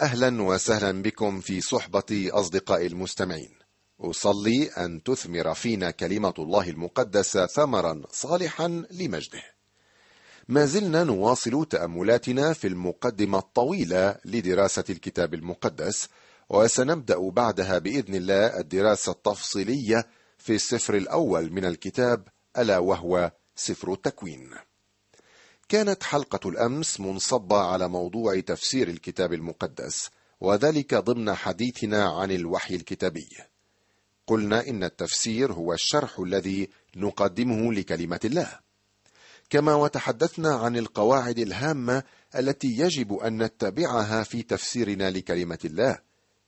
أهلا وسهلا بكم في صحبة أصدقائي المستمعين. أصلي أن تثمر فينا كلمة الله المقدسة ثمرا صالحا لمجده. ما زلنا نواصل تأملاتنا في المقدمة الطويلة لدراسة الكتاب المقدس وسنبدأ بعدها بإذن الله الدراسة التفصيلية في السفر الأول من الكتاب ألا وهو سفر التكوين. كانت حلقة الأمس منصبة على موضوع تفسير الكتاب المقدس وذلك ضمن حديثنا عن الوحي الكتابي. قلنا إن التفسير هو الشرح الذي نقدمه لكلمة الله. كما وتحدثنا عن القواعد الهامة التي يجب أن نتبعها في تفسيرنا لكلمة الله،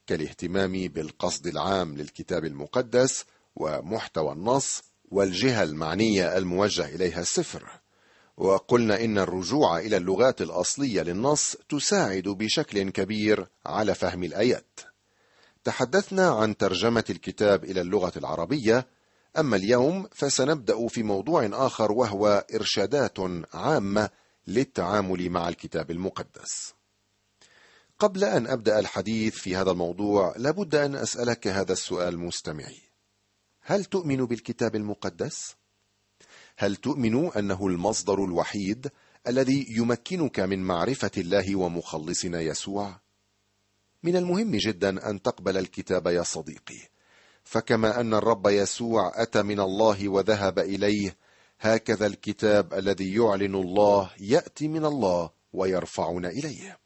كالاهتمام بالقصد العام للكتاب المقدس ومحتوى النص والجهة المعنية الموجه إليها السفر. وقلنا إن الرجوع إلى اللغات الأصلية للنص تساعد بشكل كبير على فهم الآيات. تحدثنا عن ترجمة الكتاب إلى اللغة العربية، أما اليوم فسنبدأ في موضوع آخر وهو إرشادات عامة للتعامل مع الكتاب المقدس. قبل أن أبدأ الحديث في هذا الموضوع، لابد أن أسألك هذا السؤال مستمعي: هل تؤمن بالكتاب المقدس؟ هل تؤمن أنه المصدر الوحيد الذي يمكنك من معرفة الله ومخلصنا يسوع؟ من المهم جدا أن تقبل الكتاب يا صديقي. فكما أن الرب يسوع أتى من الله وذهب إليه هكذا الكتاب الذي يعلن الله يأتي من الله ويرفعنا إليه.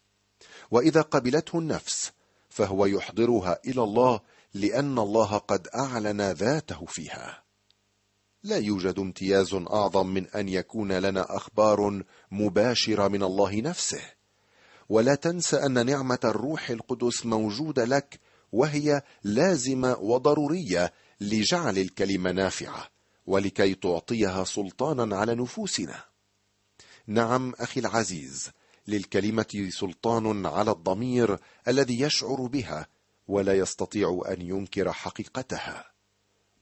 وإذا قبلته النفس فهو يحضرها إلى الله لأن الله قد أعلن ذاته فيها. لا يوجد امتياز أعظم من أن يكون لنا أخبار مباشرة من الله نفسه. ولا تنس أن نعمة الروح القدس موجودة لك وهي لازمة وضرورية لجعل الكلمة نافعة ولكي تعطيها سلطانا على نفوسنا. نعم أخي العزيز للكلمة سلطان على الضمير الذي يشعر بها ولا يستطيع أن ينكر حقيقتها.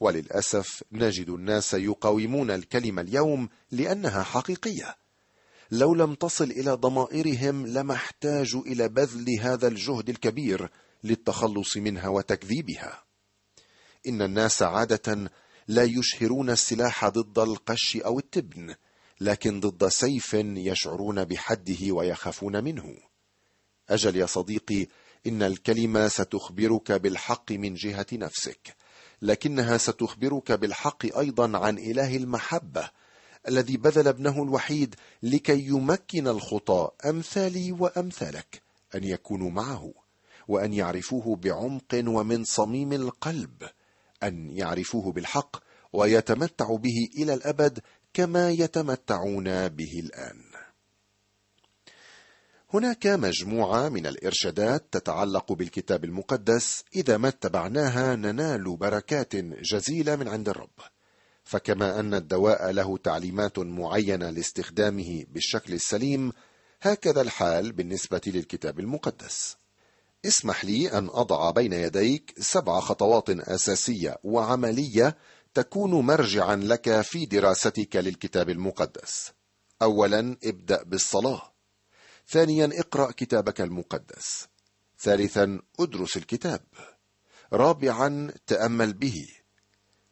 وللأسف نجد الناس يقاومون الكلمة اليوم لأنها حقيقية. لو لم تصل إلى ضمائرهم لما احتاجوا إلى بذل هذا الجهد الكبير للتخلص منها وتكذيبها. إن الناس عادة لا يشهرون السلاح ضد القش أو التبن لكن ضد سيف يشعرون بحده ويخافون منه. أجل يا صديقي إن الكلمة ستخبرك بالحق من جهة نفسك. لكنها ستخبرك بالحق أيضا عن إله المحبة الذي بذل ابنه الوحيد لكي يمكن الخطى أمثالي وامثالك أن يكونوا معه وأن يعرفوه بعمق ومن صميم القلب أن يعرفوه بالحق ويتمتعوا به إلى الأبد كما يتمتعون به الآن. هناك مجموعة من الإرشادات تتعلق بالكتاب المقدس إذا ما اتبعناها ننال بركات جزيلة من عند الرب. فكما أن الدواء له تعليمات معينة لاستخدامه بالشكل السليم هكذا الحال بالنسبة للكتاب المقدس. اسمح لي أن أضع بين يديك سبع خطوات أساسية وعملية تكون مرجعا لك في دراستك للكتاب المقدس. أولا ابدأ بالصلاة. ثانيا اقرأ كتابك المقدس. ثالثا ادرس الكتاب. رابعا تأمل به.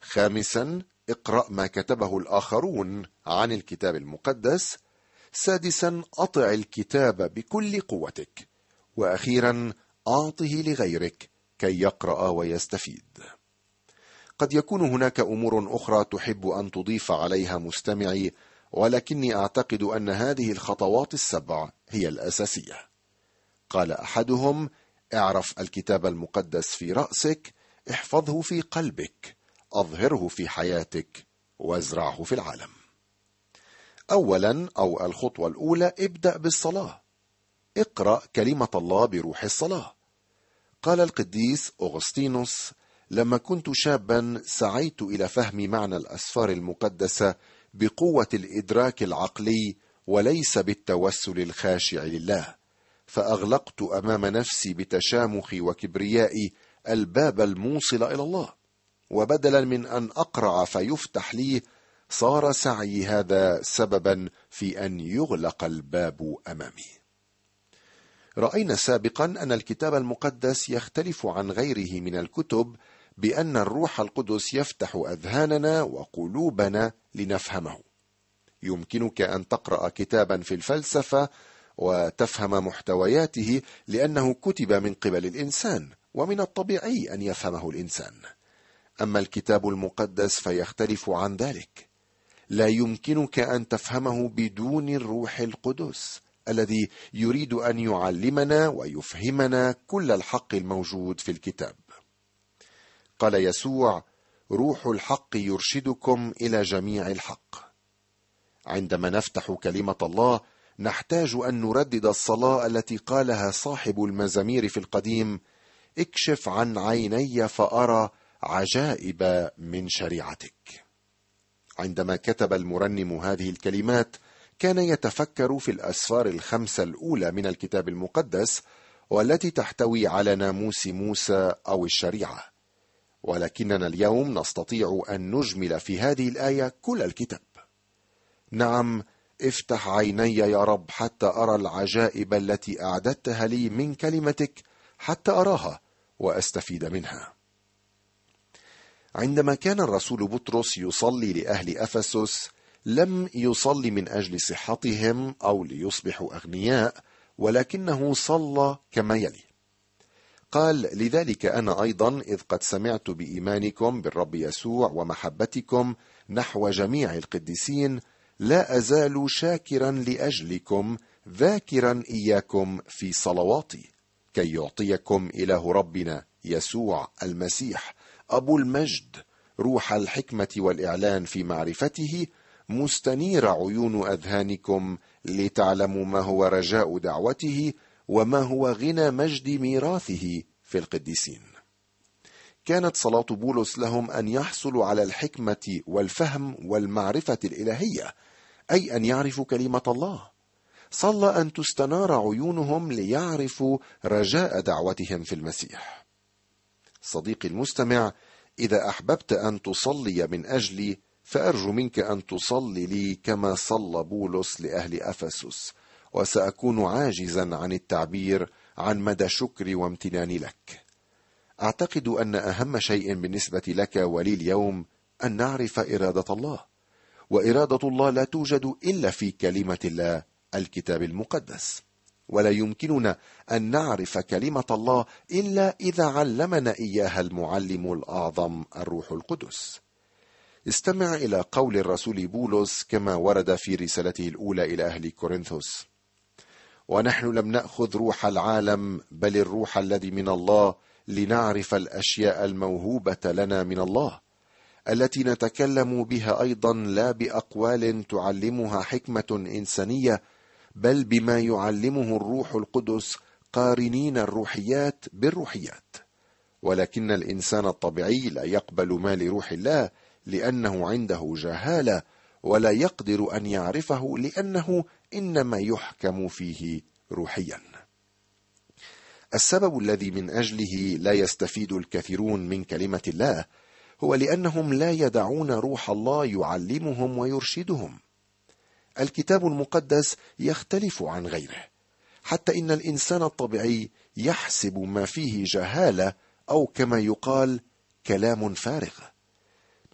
خامسا اقرأ ما كتبه الآخرون عن الكتاب المقدس. سادسا أطع الكتاب بكل قوتك. وأخيرا أعطه لغيرك كي يقرأ ويستفيد. قد يكون هناك أمور أخرى تحب أن تضيف عليها مستمعي ولكني أعتقد أن هذه الخطوات السبع هي الأساسية. قال أحدهم اعرف الكتاب المقدس في رأسك احفظه في قلبك أظهره في حياتك وازرعه في العالم. اولا أو الخطوة الأولى ابدأ بالصلاة. اقرأ كلمة الله بروح الصلاة. قال القديس أغسطينوس لما كنت شابا سعيت إلى فهم معنى الأسفار المقدسة بقوة الإدراك العقلي وليس بالتوسل الخاشع لله. فأغلقت أمام نفسي بتشامخي وكبريائي الباب الموصل إلى الله. وبدلا من أن أقرع فيفتح لي صار سعي هذا سببا في أن يغلق الباب أمامي. رأينا سابقا أن الكتاب المقدس يختلف عن غيره من الكتب بأن الروح القدس يفتح أذهاننا وقلوبنا لنفهمه. يمكنك أن تقرأ كتابا في الفلسفة وتفهم محتوياته لأنه كتب من قبل الإنسان ومن الطبيعي أن يفهمه الإنسان. أما الكتاب المقدس فيختلف عن ذلك. لا يمكنك أن تفهمه بدون الروح القدس الذي يريد أن يعلمنا ويفهمنا كل الحق الموجود في الكتاب. قال يسوع روح الحق يرشدكم إلى جميع الحق. عندما نفتح كلمة الله نحتاج أن نردد الصلاة التي قالها صاحب المزامير في القديم اكشف عن عيني فأرى عجائب من شريعتك. عندما كتب المرنم هذه الكلمات كان يتفكر في الأسفار الخمسة الأولى من الكتاب المقدس والتي تحتوي على ناموس موسى أو الشريعة. ولكننا اليوم نستطيع أن نجمل في هذه الآية كل الكتاب. نعم افتح عيني يا رب حتى أرى العجائب التي أعددتها لي من كلمتك حتى أراها وأستفيد منها. عندما كان الرسول بطرس يصلي لأهل أفسس لم يصلي من أجل صحتهم أو ليصبحوا أغنياء ولكنه صلى كما يلي. قال لذلك أنا أيضا إذ قد سمعت بإيمانكم بالرب يسوع ومحبتكم نحو جميع القديسين لا أزال شاكرا لأجلكم ذاكرا إياكم في صلواتي كي يعطيكم إله ربنا يسوع المسيح أبو المجد روح الحكمة والإعلان في معرفته مستنير عيون أذهانكم لتعلموا ما هو رجاء دعوته وما هو غنى مجد ميراثه في القديسين. كانت صلاة بولس لهم أن يحصلوا على الحكمة والفهم والمعرفة الإلهية أي أن يعرفوا كلمة الله. صلى أن تستنار عيونهم ليعرفوا رجاء دعوتهم في المسيح. صديقي المستمع إذا أحببت أن تصلي من أجلي فأرجو منك أن تصلي لي كما صلى بولس لأهل أفسس. وسأكون عاجزا عن التعبير عن مدى شكري وامتناني لك. أعتقد أن أهم شيء بالنسبة لك ولي اليوم أن نعرف إرادة الله وإرادة الله لا توجد إلا في كلمة الله الكتاب المقدس. ولا يمكننا أن نعرف كلمة الله إلا إذا علمنا إياها المعلم الأعظم الروح القدس. استمع إلى قول الرسول بولس كما ورد في رسالته الأولى إلى أهل كورنثوس. ونحن لم نأخذ روح العالم بل الروح الذي من الله لنعرف الأشياء الموهوبة لنا من الله التي نتكلم بها أيضا لا بأقوال تعلمها حكمة إنسانية بل بما يعلمه الروح القدس قارنين الروحيات بالروحيات. ولكن الإنسان الطبيعي لا يقبل ما لروح الله لأنه عنده جهالة ولا يقدر أن يعرفه لأنه إنما يحكم فيه روحيا. السبب الذي من أجله لا يستفيد الكثيرون من كلمة الله هو لأنهم لا يدعون روح الله يعلمهم ويرشدهم. الكتاب المقدس يختلف عن غيره حتى إن الإنسان الطبيعي يحسب ما فيه جهالة أو كما يقال كلام فارغ.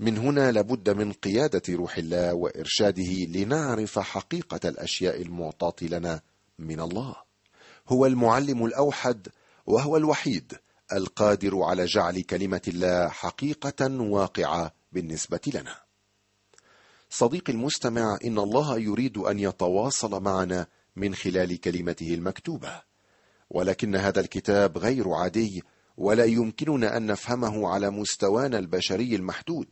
من هنا لابد من قيادة روح الله وإرشاده لنعرف حقيقة الأشياء المعطاة لنا من الله. هو المعلم الأوحد وهو الوحيد القادر على جعل كلمة الله حقيقة واقعة بالنسبة لنا. صديقي المستمع إن الله يريد أن يتواصل معنا من خلال كلمته المكتوبة. ولكن هذا الكتاب غير عادي ولا يمكننا أن نفهمه على مستوانا البشري المحدود.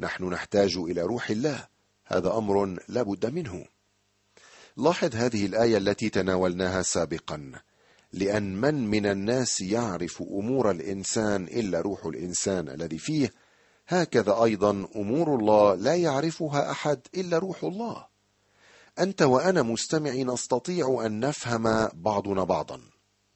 نحن نحتاج إلى روح الله. هذا أمر لا بد منه. لاحظ هذه الآية التي تناولناها سابقا. لأن من من الناس يعرف أمور الإنسان إلا روح الإنسان الذي فيه هكذا أيضا أمور الله لا يعرفها أحد إلا روح الله. أنت وأنا مستمع نستطيع أن نفهم بعضنا بعضا.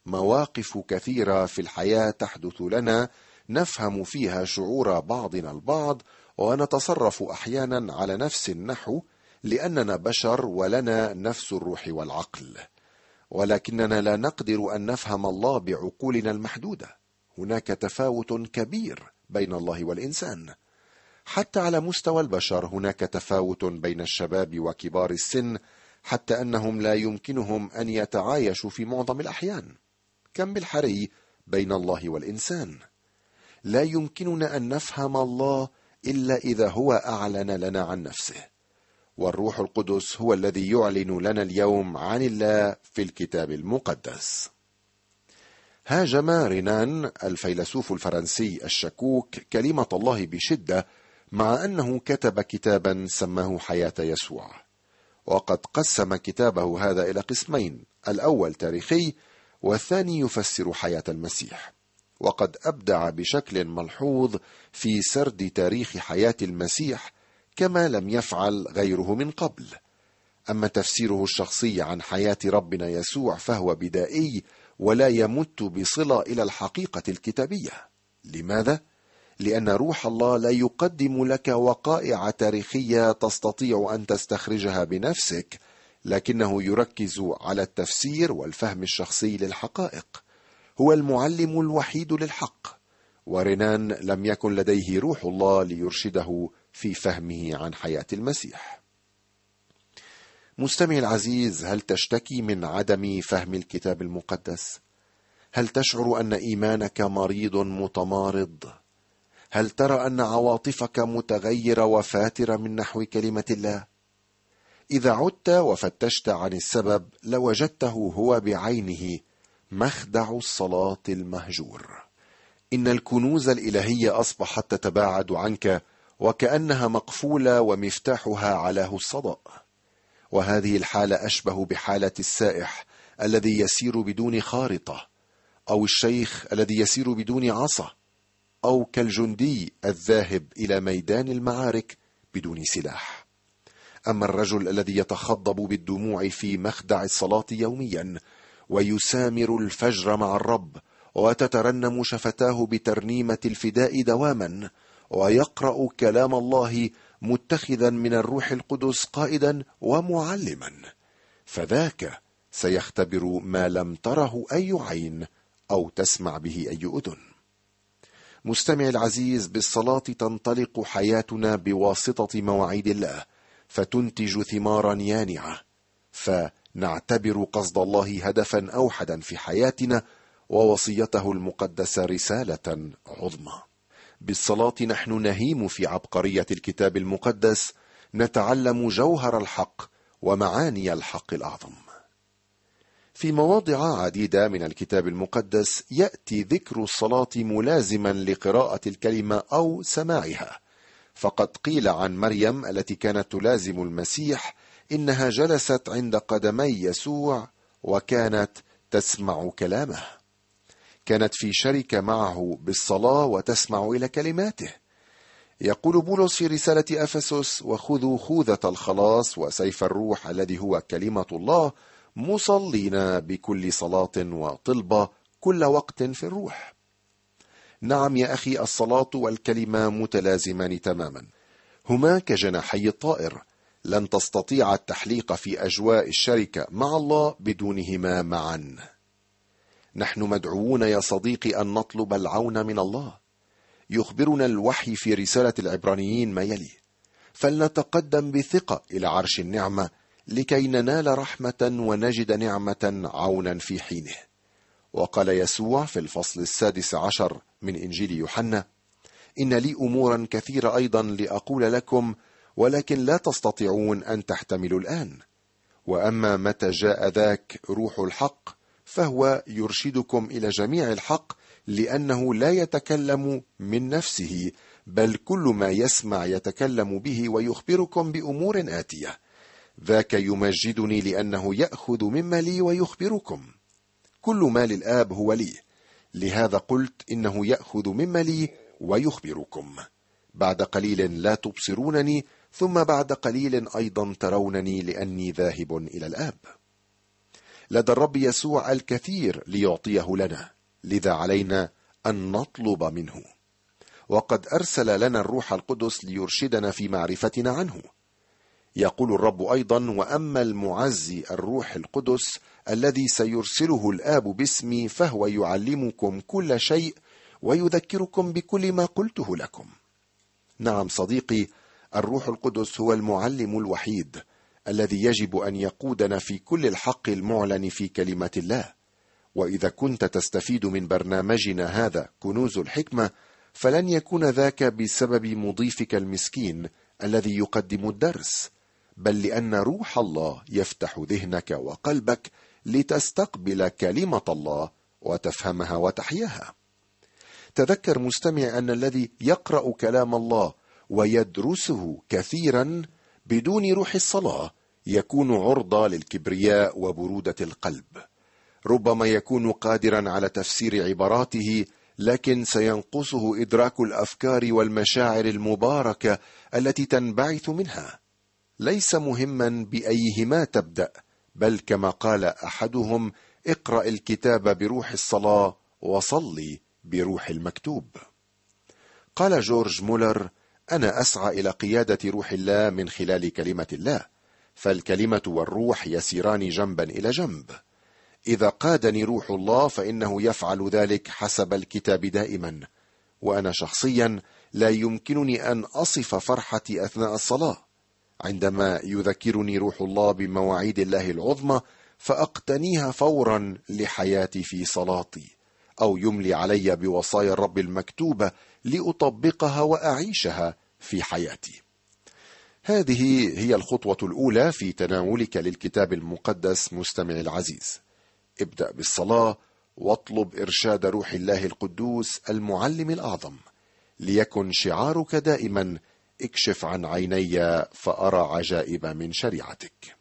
مواقف كثيرة في الحياة تحدث لنا نفهم فيها شعور بعضنا البعض ونتصرف أحيانا على نفس النحو لأننا بشر ولنا نفس الروح والعقل. ولكننا لا نقدر أن نفهم الله بعقولنا المحدودة. هناك تفاوت كبير بين الله والإنسان. حتى على مستوى البشر هناك تفاوت بين الشباب وكبار السن حتى أنهم لا يمكنهم أن يتعايشوا في معظم الأحيان. كم بالحري بين الله والإنسان؟ لا يمكننا أن نفهم الله إلا إذا هو أعلن لنا عن نفسه. والروح القدس هو الذي يعلن لنا اليوم عن الله في الكتاب المقدس. هاجم رينان الفيلسوف الفرنسي الشكوك كلمة الله بشدة مع أنه كتب كتابا سماه حياة يسوع. وقد قسم كتابه هذا إلى قسمين الأول تاريخي والثاني يفسر حياة المسيح. وقد أبدع بشكل ملحوظ في سرد تاريخ حياة المسيح كما لم يفعل غيره من قبل. أما تفسيره الشخصي عن حياة ربنا يسوع فهو بدائي ولا يمت بصلة إلى الحقيقة الكتابية. لماذا؟ لأن روح الله لا يقدم لك وقائع تاريخية تستطيع أن تستخرجها بنفسك لكنه يركز على التفسير والفهم الشخصي للحقائق. هو المعلم الوحيد للحق. ورنان لم يكن لديه روح الله ليرشده في فهمه عن حياة المسيح. مستمعي العزيز هل تشتكي من عدم فهم الكتاب المقدس؟ هل تشعر أن إيمانك مريض متمارض؟ هل ترى أن عواطفك متغيرة وفاترة من نحو كلمة الله؟ إذا عدت وفتشت عن السبب لوجدته هو بعينه مخدع الصلاة المهجور. إن الكنوز الإلهية أصبحت تتباعد عنك وكأنها مقفولة ومفتاحها علاه الصدأ وهذه الحالة أشبه بحالة السائح الذي يسير بدون خارطة أو الشيخ الذي يسير بدون عصا أو كالجندي الذاهب إلى ميدان المعارك بدون سلاح. أما الرجل الذي يتخضب بالدموع في مخدع الصلاة يوميا ويسامر الفجر مع الرب وتترنم شفتاه بترنيمة الفداء دواما ويقرأ كلام الله متخذا من الروح القدس قائدا ومعلما. فذاك سيختبر ما لم تره أي عين أو تسمع به أي أذن. مستمع العزيز بالصلاة تنطلق حياتنا بواسطة مواعيد الله فتنتج ثمارا يانعة فنعتبر قصد الله هدفا اوحدا في حياتنا ووصيته المقدسة رسالة عظمى. بالصلاة نحن نهيم في عبقرية الكتاب المقدس نتعلم جوهر الحق ومعاني الحق الأعظم. في مواضع عديدة من الكتاب المقدس يأتي ذكر الصلاة ملازما لقراءة الكلمة أو سماعها. فقد قيل عن مريم التي كانت تلازم المسيح إنها جلست عند قدمي يسوع وكانت تسمع كلامه. كانت في شركة معه بالصلاة وتسمع إلى كلماته. يقول بولس في رسالة أفسس وخذوا خوذة الخلاص وسيف الروح الذي هو كلمة الله مصلين بكل صلاة وطلبه كل وقت في الروح. نعم يا أخي الصلاة والكلمة متلازمان تماما. هما كجناحي الطائر لن تستطيع التحليق في أجواء الشركة مع الله بدونهما معا. نحن مدعوون يا صديقي أن نطلب العون من الله. يخبرنا الوحي في رسالة العبرانيين ما يلي. فلنتقدم بثقة إلى عرش النعمة لكي ننال رحمة ونجد نعمة عونا في حينه. وقال يسوع في الفصل السادس عشر من إنجيل يوحنا إن لي امورا كثيرة أيضا لأقول لكم ولكن لا تستطيعون أن تحتملوا الآن. وأما متى جاء ذاك روح الحق فهو يرشدكم إلى جميع الحق لأنه لا يتكلم من نفسه بل كل ما يسمع يتكلم به ويخبركم بأمور آتية. ذاك يمجدني لأنه يأخذ مما لي ويخبركم. كل ما للآب هو لي. لهذا قلت إنه يأخذ مما لي ويخبركم. بعد قليل لا تبصرونني ثم بعد قليل أيضا ترونني لأني ذاهب إلى الآب. لدى الرب يسوع الكثير ليعطيه لنا لذا علينا أن نطلب منه. وقد أرسل لنا الروح القدس ليرشدنا في معرفتنا عنه. يقول الرب أيضا وأما المعزي الروح القدس الذي سيرسله الآب باسمي فهو يعلمكم كل شيء ويذكركم بكل ما قلته لكم. نعم صديقي الروح القدس هو المعلم الوحيد الذي يجب أن يقودنا في كل الحق المعلن في كلمة الله. وإذا كنت تستفيد من برنامجنا هذا كنوز الحكمة فلن يكون ذاك بسبب مضيفك المسكين الذي يقدم الدرس بل لأن روح الله يفتح ذهنك وقلبك لتستقبل كلمة الله وتفهمها وتحياها. تذكر مستمع أن الذي يقرأ كلام الله ويدرسه كثيرا بدون روح الصلاة يكون عرضة للكبرياء وبرودة القلب. ربما يكون قادرا على تفسير عباراته لكن سينقصه إدراك الأفكار والمشاعر المباركة التي تنبعث منها. ليس مهما بأيهما تبدأ بل كما قال أحدهم اقرأ الكتاب بروح الصلاة وصلي بروح المكتوب. قال جورج مولر أنا أسعى إلى قيادة روح الله من خلال كلمة الله فالكلمة والروح يسيران جنبا إلى جنب. إذا قادني روح الله فإنه يفعل ذلك حسب الكتاب دائما وأنا شخصيا لا يمكنني أن أصف فرحتي أثناء الصلاة. عندما يذكرني روح الله بمواعيد الله العظمى فأقتنيها فورا لحياتي في صلاتي أو يملي علي بوصايا الرب المكتوبة لأطبقها وأعيشها في حياتي. هذه هي الخطوة الأولى في تناولك للكتاب المقدس مستمع العزيز. ابدأ بالصلاة واطلب إرشاد روح الله القدوس المعلم الأعظم. ليكن شعارك دائما اكشف عن عيني فأرى عجائب من شريعتك.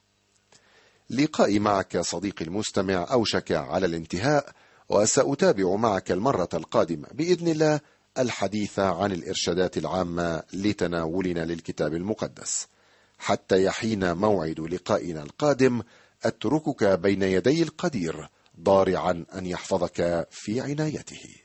لقائي معك صديقي المستمع أوشك على الانتهاء وسأتابع معك المرة القادمة بإذن الله الحديث عن الإرشادات العامة لتناولنا للكتاب المقدس. حتى يحين موعد لقائنا القادم أتركك بين يدي القدير ضارعا أن يحفظك في عنايته.